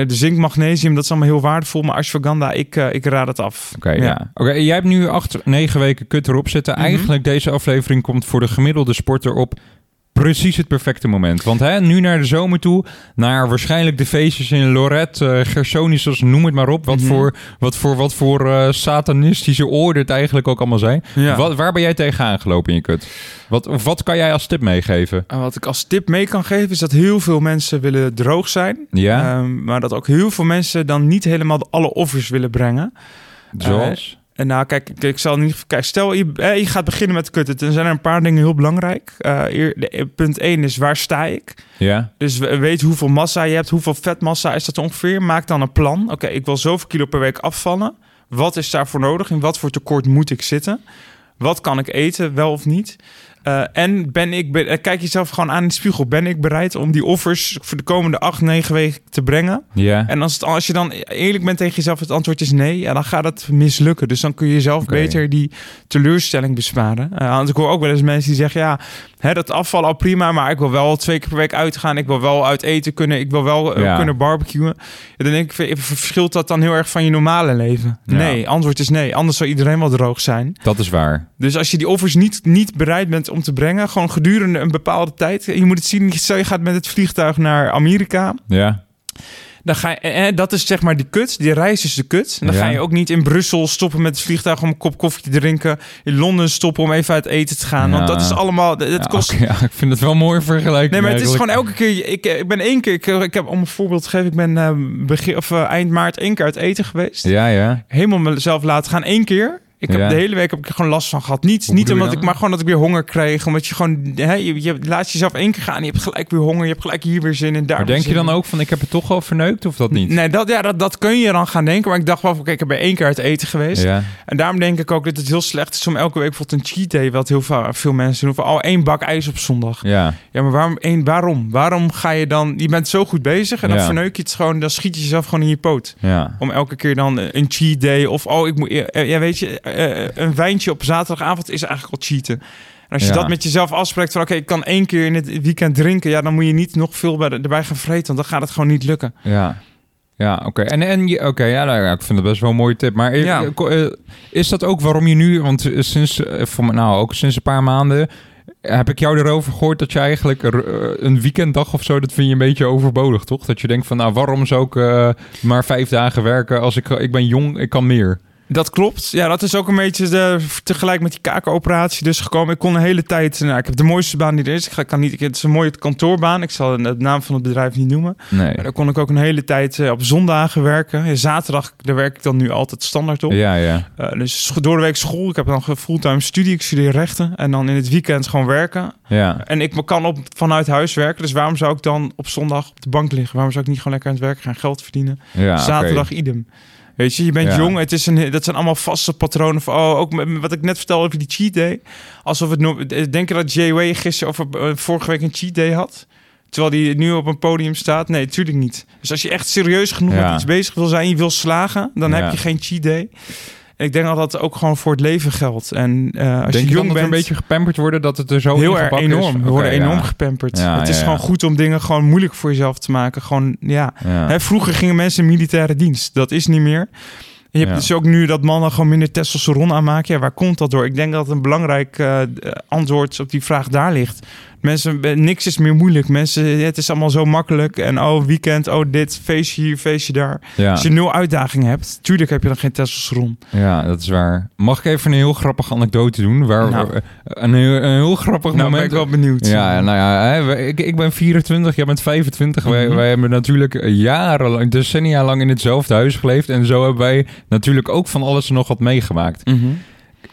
de zink, magnesium, dat is allemaal heel waardevol. Maar ashwagandha, ik, eh, ik raad het af. Oké, ja. Oké, jij hebt nu acht, negen weken kut erop zitten. Mhm. Eigenlijk deze aflevering komt voor de gemiddelde sporter op precies het perfecte moment. Want hè, nu naar de zomer toe, naar waarschijnlijk de feestjes in Lorette, eh Gersonisos, noem het maar op. Wat Mhm. voor, wat voor, wat voor eh, satanistische orde het eigenlijk ook allemaal zijn. Ja. Wat, waar ben jij tegenaan gelopen in je kut? Wat, wat kan jij als tip meegeven? En wat ik als tip mee kan geven is dat heel veel mensen willen droog zijn. Ja, Ehm, maar dat ook heel veel mensen dan niet helemaal alle offers willen brengen. zoals? En nou, kijk, ik, ik zal niet. Kijk, stel je, eh, je gaat beginnen met kutten. Dan zijn er een paar dingen heel belangrijk. Eh, punt 1 is waar sta ik? Ja, Dus we- weet hoeveel massa je hebt, hoeveel vetmassa is dat ongeveer. Maak dan een plan. Oké, ik wil zoveel kilo per week afvallen. Wat is daarvoor nodig? In wat voor tekort moet ik zitten? Wat kan ik eten, wel of niet? Eh, en ben ik, be- eh, kijk jezelf gewoon aan in de spiegel. Ben ik bereid om die offers voor de komende acht, negen weken te brengen? ja. En als, het, als je dan eerlijk bent tegen jezelf, het antwoord is nee, ja, dan gaat het mislukken. Dus dan kun je jezelf beter die teleurstelling besparen. Eh, want ik hoor ook wel eens mensen die zeggen, ja, hè, dat afvallen al prima, maar ik wil wel twee keer per week uitgaan. Ik wil wel uit eten kunnen. Ik wil wel Ja. kunnen barbecuen. Dan denk ik, verschilt dat dan heel erg van je normale leven? Ja. Nee, antwoord is nee. Anders zou iedereen wel droog zijn. Dat is waar. Dus als je die offers niet, niet bereid bent om te brengen, gewoon gedurende een bepaalde tijd. Je moet het zien, stel je gaat met het vliegtuig naar Amerika. Ja, Dan ga je, eh, dat is zeg maar die kut. Die reis is de kut. En dan Ja. ga je ook niet in Brussel stoppen met het vliegtuig om een kop koffie te drinken. In Londen stoppen om even uit eten te gaan. Want dat is allemaal. Ja, kost. ja, ik vind het wel een mooie vergelijking. Nee, maar het is gewoon elke keer. Ik, ik ben één keer. Ik, ik heb om een voorbeeld te geven. Ik ben eh, begin, of, eh, eind maart één keer uit eten geweest. Ja, ja. Helemaal mezelf laten gaan. één keer. Ik heb Ja. de hele week heb ik er gewoon last van gehad. Niet, Hoe niet omdat ik, maar gewoon dat ik weer honger kreeg. Omdat je gewoon, hè, je, je laat jezelf één keer gaan. En je hebt gelijk weer honger. Je hebt gelijk hier weer zin in. Daar Maar denk je dan in. ook van, ik heb het toch al verneukt of dat niet? Nee, dat, ja, dat, dat kun je dan gaan denken. Maar ik dacht wel, van, kijk, ik ben één keer uit eten geweest. Ja, En daarom denk ik ook dat het heel slecht is om elke week bijvoorbeeld een cheat day, wat heel veel, veel mensen doen, van oh, één bak ijs op zondag. ja, Ja, maar waarom, één, waarom? Waarom ga je dan, je bent zo goed bezig en dan Ja. verneuk je het gewoon, dan schiet je jezelf gewoon in je poot. ja. Om elke keer dan een cheat day of oh, ik moet, ja, weet je, eh, een wijntje op zaterdagavond is eigenlijk al cheaten. En als je Ja. dat met jezelf afspreekt van oké, ik kan één keer in het weekend drinken, ja, dan moet je niet nog veel bij, erbij gaan vreten, want dan gaat het gewoon niet lukken. Ja, ja oké. En, en je- oké, ja, nou, ja, ik vind het best wel een mooie tip. Maar eh, Ja. eh, is dat ook waarom je nu, want sinds, voor, me- nou, ook sinds een paar maanden, heb ik jou erover gehoord dat je eigenlijk een weekenddag of zo, dat vind je een beetje overbodig, toch? Dat je denkt van, nou, waarom zou ik maar vijf dagen werken als ik, ik ben jong, ik kan meer. Dat klopt. Ja, dat is ook een beetje de, tegelijk met die kakenoperatie dus gekomen. Ik kon een hele tijd... Nou, ik heb de mooiste baan die er is. Ik ga- kan niet, het is een mooie kantoorbaan. Ik zal de naam van het bedrijf niet noemen. Nee. Maar daar kon ik ook een hele tijd eh, op zondagen werken. Ja, zaterdag, daar werk ik dan nu altijd standaard op. Ja, ja. Eh, dus door de week school. Ik heb dan fulltime studie. Ik studeer rechten. En dan in het weekend gewoon werken. Ja, En ik kan op, vanuit huis werken. Dus waarom zou ik dan op zondag op de bank liggen? Waarom zou ik niet gewoon lekker aan het werk gaan geld verdienen? ja. Zaterdag idem. Weet je, je bent Ja. jong. Het is een, dat zijn allemaal vaste patronen. Van, oh, ook met- wat ik net vertelde over die cheat day. Alsof het no- denk je dat Jay Way gisteren of eh, vorige week een cheat day had? Terwijl hij nu op een podium staat? Nee, natuurlijk niet. Dus als je echt serieus genoeg Ja. met iets bezig wil zijn, je wil slagen, dan Ja. heb je geen cheat day. Ik denk dat dat ook gewoon voor het leven geldt. En eh, als Denk je jong dan dat we bent, een beetje gepamperd worden dat het er zo heel erg is? enorm. We worden enorm gepamperd. Ja, het is ja, gewoon goed om dingen gewoon moeilijk voor jezelf te maken. Gewoon, ja. Hè, vroeger gingen mensen in militaire dienst. Dat is niet meer. Je hebt dus ook nu dat mannen gewoon minder testosteron aanmaken. Ja, waar komt dat door? Ik denk dat een belangrijk eh, antwoord op die vraag daar ligt. Mensen, eh, niks is meer moeilijk. Mensen, het is allemaal zo makkelijk. En oh, weekend, oh dit, feestje hier, feestje daar. Ja. Als je nul uitdaging hebt, tuurlijk heb je dan geen testosteron. Ja, dat is waar. Mag ik even een heel grappige anekdote doen? Waar, Nou. eh, een, heel, een heel grappig Nou, ben moment. ik wel benieuwd. Ja, nou ja, we- ik, ik ben 24, jij bent 25. wij, Mhm. wij hebben natuurlijk jarenlang, decennia lang in hetzelfde huis geleefd. En zo hebben wij natuurlijk ook van alles en nog wat meegemaakt. Mhm.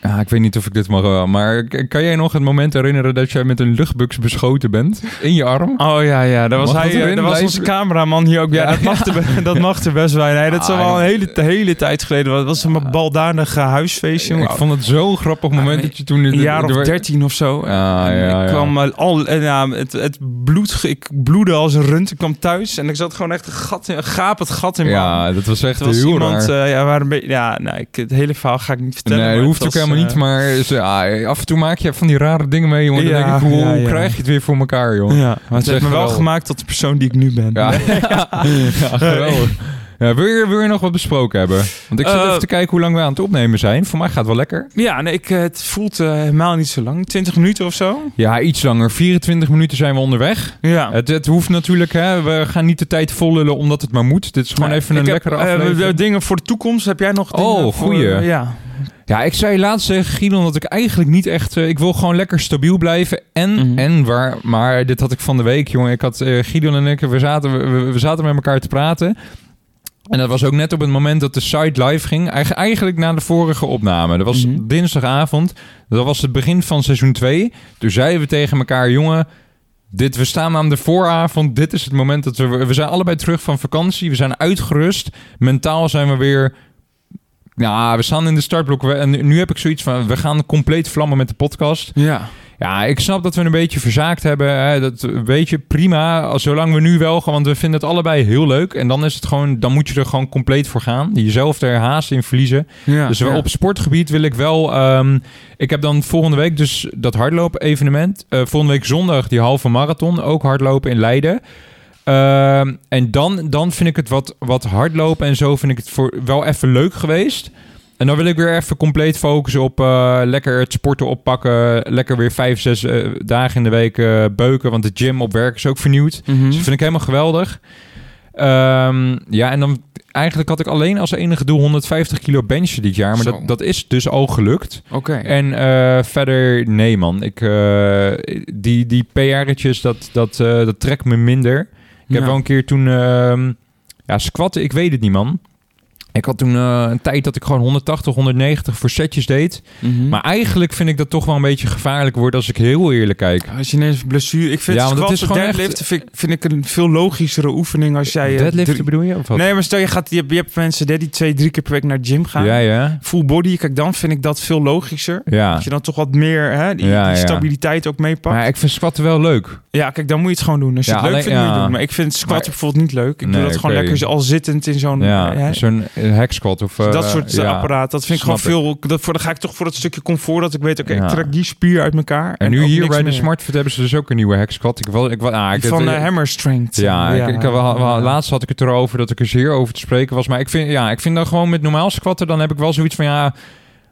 Ja, ik weet niet of ik dit mag, eh, maar kan jij nog het moment herinneren dat jij met een luchtbuks beschoten bent in je arm? Oh ja, ja. Dat was, Mag hij, dat eh, dat was onze cameraman hier ook. Ja, Ja. dat, mag er, dat mag er best bij. Nee, dat is Ah, al wel een hele, hele tijd geleden. Dat was een baldadig eh, huisfeestje. ik vond het zo'n grappig moment Ah, dat je toen... een jaar of er- dertien of zo. Ah, ja, En ja. ik kwam eh, al, en ja, het, het bloed, ik bloedde als een rund. Ik kwam thuis en ik zat gewoon echt een gat, in- een gapend gat in mijn arm. Ja, dat was echt was heel iemand, raar. eh, ja, waar een beetje, ja, nou, ik, het hele verhaal ga ik niet vertellen. Nee, dat hoeft ook was, helemaal niet. eh, Maar ah, af en toe maak je van die rare dingen mee, jongen. Dan denk ik, hoe krijg je het weer voor elkaar? Ja, maar het heeft me wel gemaakt tot de persoon die ik nu ben. Ja, geweldig. Ja, wil, je, wil je nog wat besproken hebben? Want ik zit Eh, even te kijken hoe lang we aan het opnemen zijn. Voor mij gaat het wel lekker. Ja, nee, ik, eh, het voelt helemaal niet zo lang. 20 minuten of zo. Ja, iets langer. 24 minuten zijn we onderweg. Ja. Het, het hoeft natuurlijk, hè. We gaan niet de tijd vollullen omdat het maar moet. Dit is gewoon Nee, even een heb, lekkere aflevering. dingen voor de toekomst. Heb jij nog dingen Oh, voor- goeie. ja. Ja, ik zei laatst tegen Gideon dat ik eigenlijk niet echt... eh, ik wil gewoon lekker stabiel blijven. En, Mhm. en waar... Maar dit had ik van de week, jongen. Ik had eh Gideon en ik... We zaten, we, we zaten met elkaar te praten. En dat was ook net op het moment dat de site live ging. Eigen- Eigenlijk na de vorige opname. Dat was Mhm. dinsdagavond. Dat was het begin van seizoen 2. Toen zeiden we tegen elkaar, jongen... Dit, we staan aan de vooravond. Dit is het moment dat we... We zijn allebei terug van vakantie. We zijn uitgerust. Mentaal zijn we weer... Ja, we staan in de startblokken. We- En nu heb ik zoiets van... We gaan compleet vlammen met de podcast. Ja. Ja, ik snap dat we een beetje verzaakt hebben. Hè. Dat weet je, prima. Zolang we nu wel gaan, want we vinden het allebei heel leuk. En dan is het gewoon, dan moet je er gewoon compleet voor gaan. Jezelf er haast in verliezen. ja. dus ja. op sportgebied wil ik wel. ehm, ik heb dan volgende week dus dat hardlopen evenement. Eh, volgende week zondag die halve marathon, ook hardlopen in Leiden. Ehm, en dan, dan vind ik het wat, wat hardlopen en zo vind ik het voor wel even leuk geweest. En dan wil ik weer even compleet focussen op eh, lekker het sporten oppakken. Lekker weer vijf, zes eh, dagen in de week eh, beuken. Want de gym op werk is ook vernieuwd. Mhm. Dus dat vind ik helemaal geweldig. Ehm, ja, en dan eigenlijk had ik alleen als enige doel 150 kilo benchen dit jaar. Maar Zo. dat, dat is dus al gelukt. Oké. En verder, nee man. Ik, die die PR'tjes, dat, dat, dat trekt me minder. Ik heb wel een keer toen... ehm, ja, squatten, ik weet het niet man. Ik had toen eh, een tijd dat ik gewoon 180, 190 voor setjes deed. Mhm. Maar eigenlijk vind ik dat toch wel een beetje gevaarlijk worden als ik heel eerlijk kijk. Als je ineens blessure... Ik vind Ja, want het is gewoon deadliften vind, ik- vind ik een veel logischere oefening als jij... eh, Deadliften bedoel je? Of wat? Nee, maar stel je, gaat, je, hebt, je hebt mensen die twee, drie keer per week naar de gym gaan. Ja, ja. Full body, kijk, dan vind ik dat veel logischer. Ja. Dat je dan toch wat meer hè, die, Ja, die ja. stabiliteit ook meepakt. Maar ik vind squatten wel leuk. Ja, kijk, dan moet je het gewoon doen. Als je Ja, het leuk alleen- vindt, moet je ja. het doen. Maar ik vind squatten Maar- bijvoorbeeld niet leuk. Ik Nee, doe dat gewoon oké. lekker al zittend in zo'n... Ja, zo'n eh, hack squat of... eh, dat soort ja. apparaat. Dat vind ik gewoon veel... Dat, voor, dan ga ik toch voor het stukje comfort dat ik weet... Oké, ik trek die spier uit elkaar. En nu hier bij de. Smartfit hebben ze dus ook een nieuwe hack squat. Ik wil, ik wil, ah, ik, Die van het- eh, Hammer Strength. Ja, ik, ik, wel- wel- laatst had ik het erover dat ik er zeer over te spreken was. Maar ik vind, ja, ik vind dan gewoon met normaal squatten, dan heb ik wel zoiets van ja.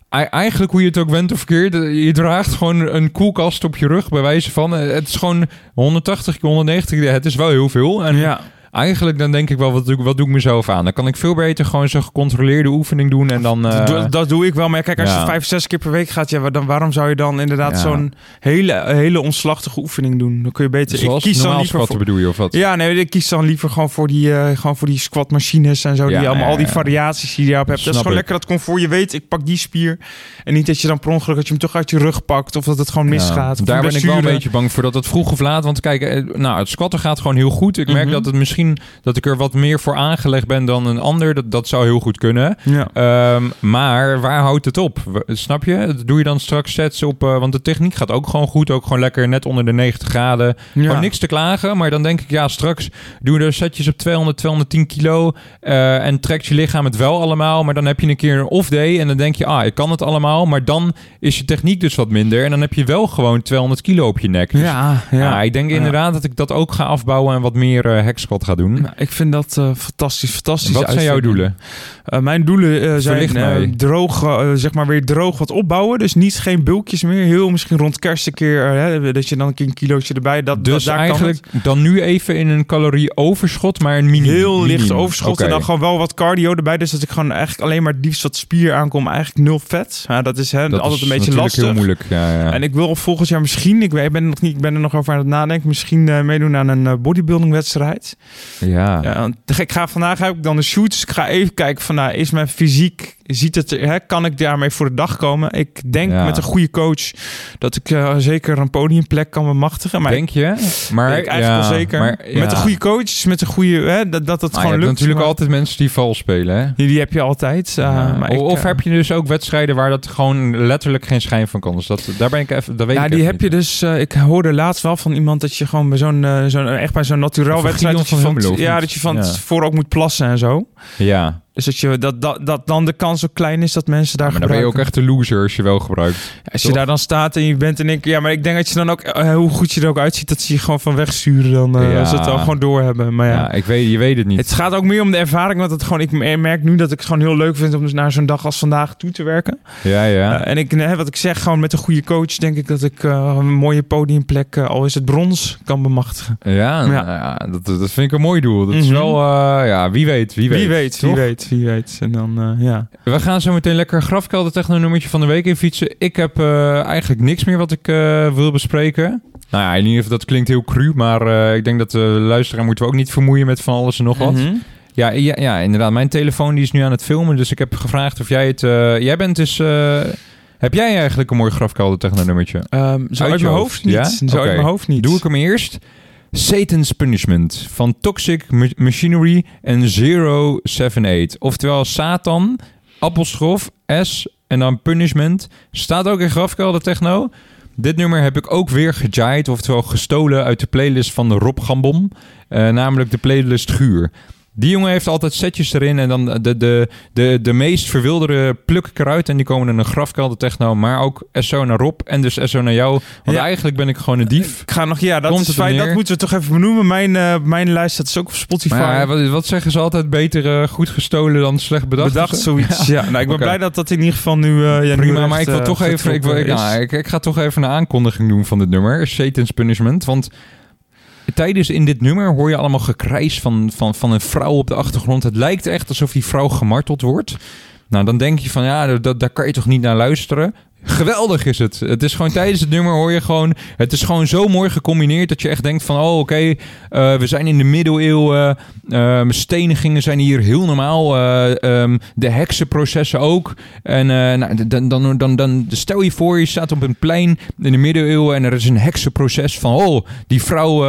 ei- Eigenlijk hoe je het ook went of verkeerd, eh, je draagt gewoon een koelkast op je rug bij wijze van. eh, Het is gewoon 180, 190, het is wel heel veel. En Ja, eigenlijk dan denk ik wel, wat doe, ik- wat doe ik mezelf aan? Dan kan ik veel beter gewoon zo'n gecontroleerde oefening doen en dan... eh, dat, doe- dat doe ik wel. Maar kijk, als ja. je vijf, zes keer per week gaat... Ja, dan, waarom zou je dan inderdaad Ja. zo'n hele, hele omslachtige oefening doen? Dan kun je beter... zoals ik kies dan liever voor, bedoel je of wat? Ja, nee, ik kies dan liever gewoon voor die, eh gewoon voor die squatmachines en zo. Die allemaal, al die variaties die je daarop hebt. Dat is gewoon ik. lekker dat comfort. Je weet, ik pak die spier. En niet dat je dan per ongeluk dat je hem toch uit je rug pakt. Of dat het gewoon misgaat. Daar ben ik wel een beetje bang voor dat het vroeg of laat. Want kijk, eh, nou, het squatten gaat gewoon heel goed. Ik merk Mhm. dat het misschien dat ik er wat meer voor aangelegd ben dan een ander. Dat, dat zou heel goed kunnen. Ja. Ehm, maar waar houdt het op? Snap je? Doe je dan straks sets op? eh, want de techniek gaat ook gewoon goed. Ook gewoon lekker net onder de 90 graden. Ja. Gewoon niks te klagen. Maar dan denk ik, ja, straks doe je er setjes op 200, 210 kilo. eh, en trekt je lichaam het wel allemaal. Maar dan heb je een keer een off day. En dan denk je, ah, ik kan het allemaal. Maar dan is je techniek dus wat minder. En dan heb je wel gewoon 200 kilo op je nek. Dus, Ja, ja. ja, ik denk inderdaad dat ik dat ook ga afbouwen. En wat meer eh hack doen. Nou, ik vind dat eh, fantastisch, fantastisch. wat zijn jouw doelen? Eh, mijn doelen eh, zijn droog, zeg maar weer droog wat opbouwen. Dus niet geen bulkjes meer. Heel misschien rond kerst een keer, hè, dat je dan een keer een kilootje erbij. Dat, Dus dat, daar kan eigenlijk dan nu even in een calorie overschot, maar een mini. heel licht overschot en dan gewoon wel wat cardio erbij. Dus dat ik gewoon eigenlijk alleen maar het liefst wat spier aankom. Eigenlijk nul vet. Ja, dat is hè, Dat altijd is een beetje lastig. heel moeilijk. Ja, ja. En ik wil volgend jaar misschien, ik, ben, nog niet, ik ben er nog over aan het nadenken, misschien meedoen aan een bodybuilding wedstrijd. Ja. Ja, ik ga vandaag heb ik dan de shoot, dus ik ga even kijken van, nou, is mijn fysiek, ziet het, er- hè, kan ik daarmee voor de dag komen? Ik denk Ja. met een goede coach dat ik eh, zeker een podiumplek kan bemachtigen. Maar Denk je? Maar ik eigenlijk ja, wel zeker. Maar, ja. Met een goede coach, met een goede, hè, dat, dat het gewoon lukt. natuurlijk maar- altijd mensen die vals spelen, hè? Die, die heb je altijd. eh, maar of ik, of eh, heb je dus ook wedstrijden waar dat gewoon letterlijk geen schijn van kan? Dus dat, daar ben ik even, dat weet ja, ik die heb je niet. dus. ik hoorde laatst wel van iemand dat je gewoon bij zo'n, zo'n echt bij zo'n naturel wedstrijd dat je van ja, dat je van tevoren ook moet plassen en zo. Ja, Dus dat, je, dat, dat, dat dan de kans ook klein is dat mensen daar maar dan ben je gebruiken. ook echt de loser als je wel gebruikt. Als je daar dan staat en je bent en ik, ja, maar ik denk dat je dan ook eh, hoe goed je er ook uitziet, dat ze je gewoon van wegsturen dan eh Ja. als ze het al gewoon doorhebben. Maar Ja, ja. ik weet, je weet het niet. Het gaat ook meer om de ervaring, want het gewoon, ik merk nu dat ik het gewoon heel leuk vind om dus naar zo'n dag als vandaag toe te werken. ja, ja. Uh, en ik, nee, wat ik zeg, gewoon met een goede coach denk ik dat ik uh, een mooie podiumplek, uh, al is het brons, kan bemachtigen. ja, Ja. nou ja, dat, dat vind ik een mooi doel. Dat is Mhm. wel, eh, ja, wie weet, wie weet. Wie weet, wie weet, wie weet. En dan, uh, ja. We gaan zo meteen lekker grafkelder techno nummertje van de week in fietsen. Ik heb uh, eigenlijk niks meer wat ik uh, wil bespreken. Nou ja, in ieder geval, dat klinkt heel cru, maar ik denk dat de luisteraar moeten we ook niet vermoeien met van alles en nog wat. Mhm. Ja, ja, ja, inderdaad. Mijn telefoon die is nu aan het filmen, dus ik heb gevraagd of jij het... eh, jij bent dus... eh, heb jij eigenlijk een mooi grafkelder techno nummertje? Ehm, zo Uit uit je hoofd, hoofd niet. ja? Zo uit mijn hoofd niet. Doe ik hem eerst. Satan's Punishment van Toxic Ma- Machinery en 078. Oftewel Satan, appelschrof, S en dan Punishment. Staat ook in Grafkelder Techno. Dit nummer heb ik ook weer gejaaid, oftewel gestolen uit de playlist van Rob Gambon. Eh, namelijk de playlist Guur. Die jongen heeft altijd setjes erin en dan de, de, de, de meest verwilderde pluk ik eruit. En die komen in een grafkelder techno, maar ook SO naar Rob en dus SO naar jou. Want Ja. eigenlijk ben ik gewoon een dief. Ik ga nog, ja, dat Komt is fijn. Dat moeten we toch even benoemen. Mijn, eh, mijn lijst staat dus ook op Spotify. Maar ja, wat, wat zeggen ze altijd? Beter eh, goed gestolen dan slecht bedacht? Bedacht zoiets. Ja, nou, ik ben blij dat dat in ieder geval nu. eh ja, nu Prima, echt, maar ik wil toch even, ik, wil, nou, ik, ik ga toch even een aankondiging doen van dit nummer. Satan's Punishment. Want tijdens in dit nummer hoor je allemaal gekrijs van, van, van een vrouw op de achtergrond. Het lijkt echt alsof die vrouw gemarteld wordt. Nou, dan denk je van ja, dat, daar kan je toch niet naar luisteren. Geweldig is het. Het is gewoon tijdens het nummer hoor je gewoon... Het is gewoon zo mooi gecombineerd dat je echt denkt van... Oh, oké, eh, we zijn in de middeleeuwen. eh stenigingen zijn hier heel normaal. eh, ehm, de heksenprocessen ook. En nou, dan, dan, dan, dan stel je voor, je staat op een plein in de middeleeuwen... en er is een heksenproces van... Oh, die vrouw...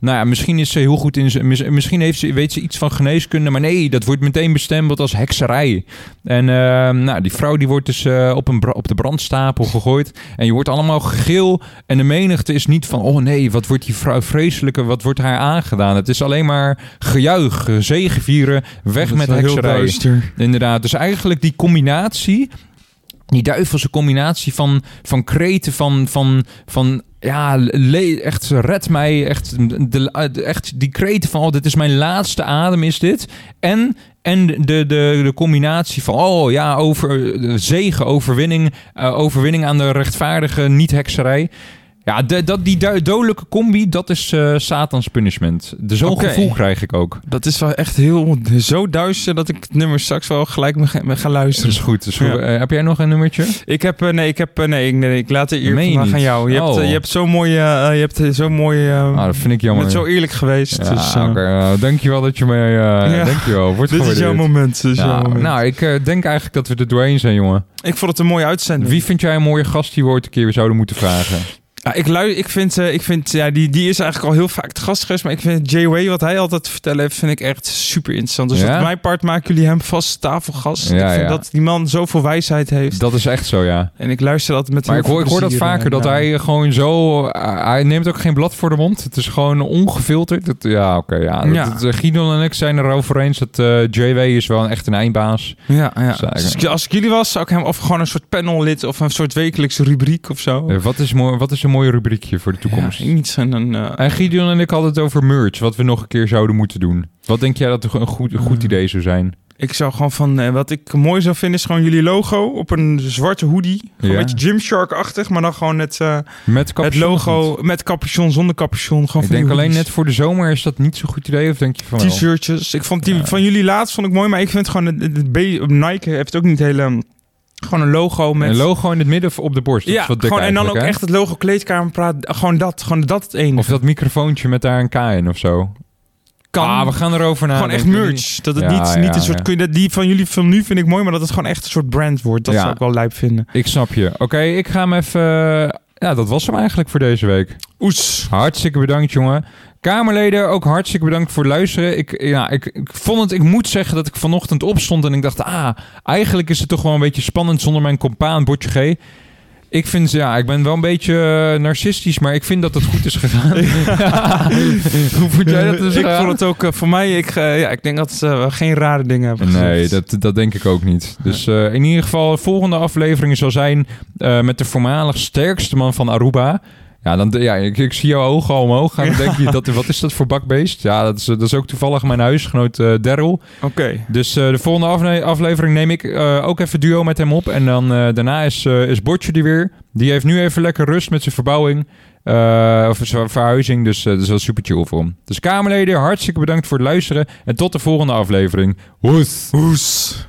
nou ja, misschien is ze heel goed in... Misschien heeft ze, weet ze iets van geneeskunde... maar nee, dat wordt meteen bestempeld als hekserij. En nou, die vrouw die wordt dus op, een op de brandstapel gegooid. En je wordt allemaal gegil. En de menigte is niet van... oh nee, wat wordt die vrouw vreselijke... wat wordt haar aangedaan. Het is alleen maar gejuich, zegevieren... weg met hekserij. Inderdaad, dus eigenlijk die combinatie... die duivelse combinatie van, van kreten van... van, van ja, echt red mij, echt, de, echt die kreten van, oh, dit is mijn laatste adem, is dit. En, en de, de, de combinatie van, oh ja, over, zegen, overwinning, eh, overwinning aan de rechtvaardige niet-hekserij. Ja, de, dat, die du- dodelijke combi, dat is eh, Satans punishment. De Zo'n gevoel krijg ik ook. Dat is wel echt heel zo duister dat ik het nummer straks wel gelijk me ga, me ga Dat luisteren. is goed. Dus goed. Ja. Eh, heb jij nog een nummertje? Ik heb, eh, nee, ik heb, nee, ik- nee, ik laat je vandaag niet? aan jou. Je hebt, Oh. eh, je hebt zo'n mooie, je hebt zo'n mooie, Ah, dat vind ik je jammer. bent zo eerlijk geweest. Ja, dus, oké. nou, dankjewel dat je me... eh Ja. Dankjewel. Wordt dit is jouw moment. Dit is jouw moment. nou, ik denk eigenlijk dat we er doorheen zijn, jongen. ik vond het een mooie uitzending. Wie vind jij een mooie gast die we ooit een keer weer zouden moeten vragen? Ja, ik, lui, ik vind, eh, ik vind ja, die, die is eigenlijk al heel vaak te gast geweest. Maar ik vind Jay Way, wat hij altijd te vertellen heeft, vind ik echt super interessant. Dus Ja? op mijn part maken jullie hem vast tafelgast. Ja, ik vind ja. dat die man zoveel wijsheid heeft. Dat is echt zo, ja. En ik luister altijd met Maar ik hoor, ik hoor dat vaker, dat hij gewoon zo... eh, hij neemt ook geen blad voor de mond. Het is gewoon ongefilterd. Het- ja, oké, ja. Ja. Dat, dat, eh, Gideon en ik zijn erover eens dat eh JW is wel een echt een eindbaas. Ja, ja. Dus ik- als ik jullie was, zou ik hem of gewoon een soort panellid of een soort wekelijkse rubriek of zo. Wat, is mooi, wat is een mooi rubriekje voor de toekomst? Ja, niet zo'n... een, eh, En Gideon en ik hadden het over merch, wat we nog een keer zouden moeten doen. Wat denk jij dat een goed, een goed idee zou zijn? ik zou gewoon van... eh, wat ik mooi zou vinden is gewoon jullie logo op een zwarte hoodie. Gewoon Ja. een beetje Gymshark-achtig, maar dan gewoon het, eh, Met het logo met capuchon, zonder capuchon. Gewoon Ik denk alleen net voor de zomer is dat niet zo'n goed idee, of denk je van? T-shirtjes. Ik vond die Ja. van jullie laatst vond ik mooi, maar ik vind gewoon het, het B- Nike heeft ook niet hele gewoon een logo met Een logo in het midden of op de borst. Ja, gewoon en dan ook echt het logo kleedkamerpraat. Gewoon dat, gewoon dat het hè? Of dat microfoontje met daar een K in of zo. kan. Ah, we gaan erover na. gewoon echt merch. Dat het Ja, niet, niet ja, een soort. ja. Kun je dat, die van jullie van nu vind ik mooi, maar dat het gewoon echt een soort brand wordt. Dat zou ik wel lijp vinden. Ik snap je. Oké, ik ga hem even... Ja, dat was hem eigenlijk voor deze week. Oes. Hartstikke bedankt, jongen. Kamerleden, ook hartstikke bedankt voor het luisteren. Ik, ja, ik, ik vond het, ik moet zeggen dat ik vanochtend opstond en ik dacht, ah, eigenlijk is het toch wel een beetje spannend zonder mijn compaan Botje G. Ik vind, ja, ik ben wel een beetje eh, narcistisch, maar ik vind dat het goed is gegaan. Hoe vond jij dat? is ik gegaan? vond het ook eh, voor mij. Ik, eh, ja, ik denk dat eh, we geen rare dingen hebben Nee, gezegd. dat, dat denk ik ook niet. Dus eh, in ieder geval, de volgende aflevering zal zijn eh, met de voormalig sterkste man van Aruba. Ja, dan, ja ik, ik zie jouw ogen al omhoog gaan. Dan denk je, dat, wat is dat voor bakbeest? Ja, dat is, dat is ook toevallig mijn huisgenoot eh Daryl. Oké. Dus eh, de volgende afle- aflevering neem ik eh, ook even duo met hem op. En dan eh, daarna is, eh is Botje die weer. Die heeft nu even lekker rust met zijn verbouwing. eh, of zijn verhuizing. Dus eh, dat is wel super chill voor hem. Dus Kamerleden, hartstikke bedankt voor het luisteren. En tot de volgende aflevering. Hoes! Oes.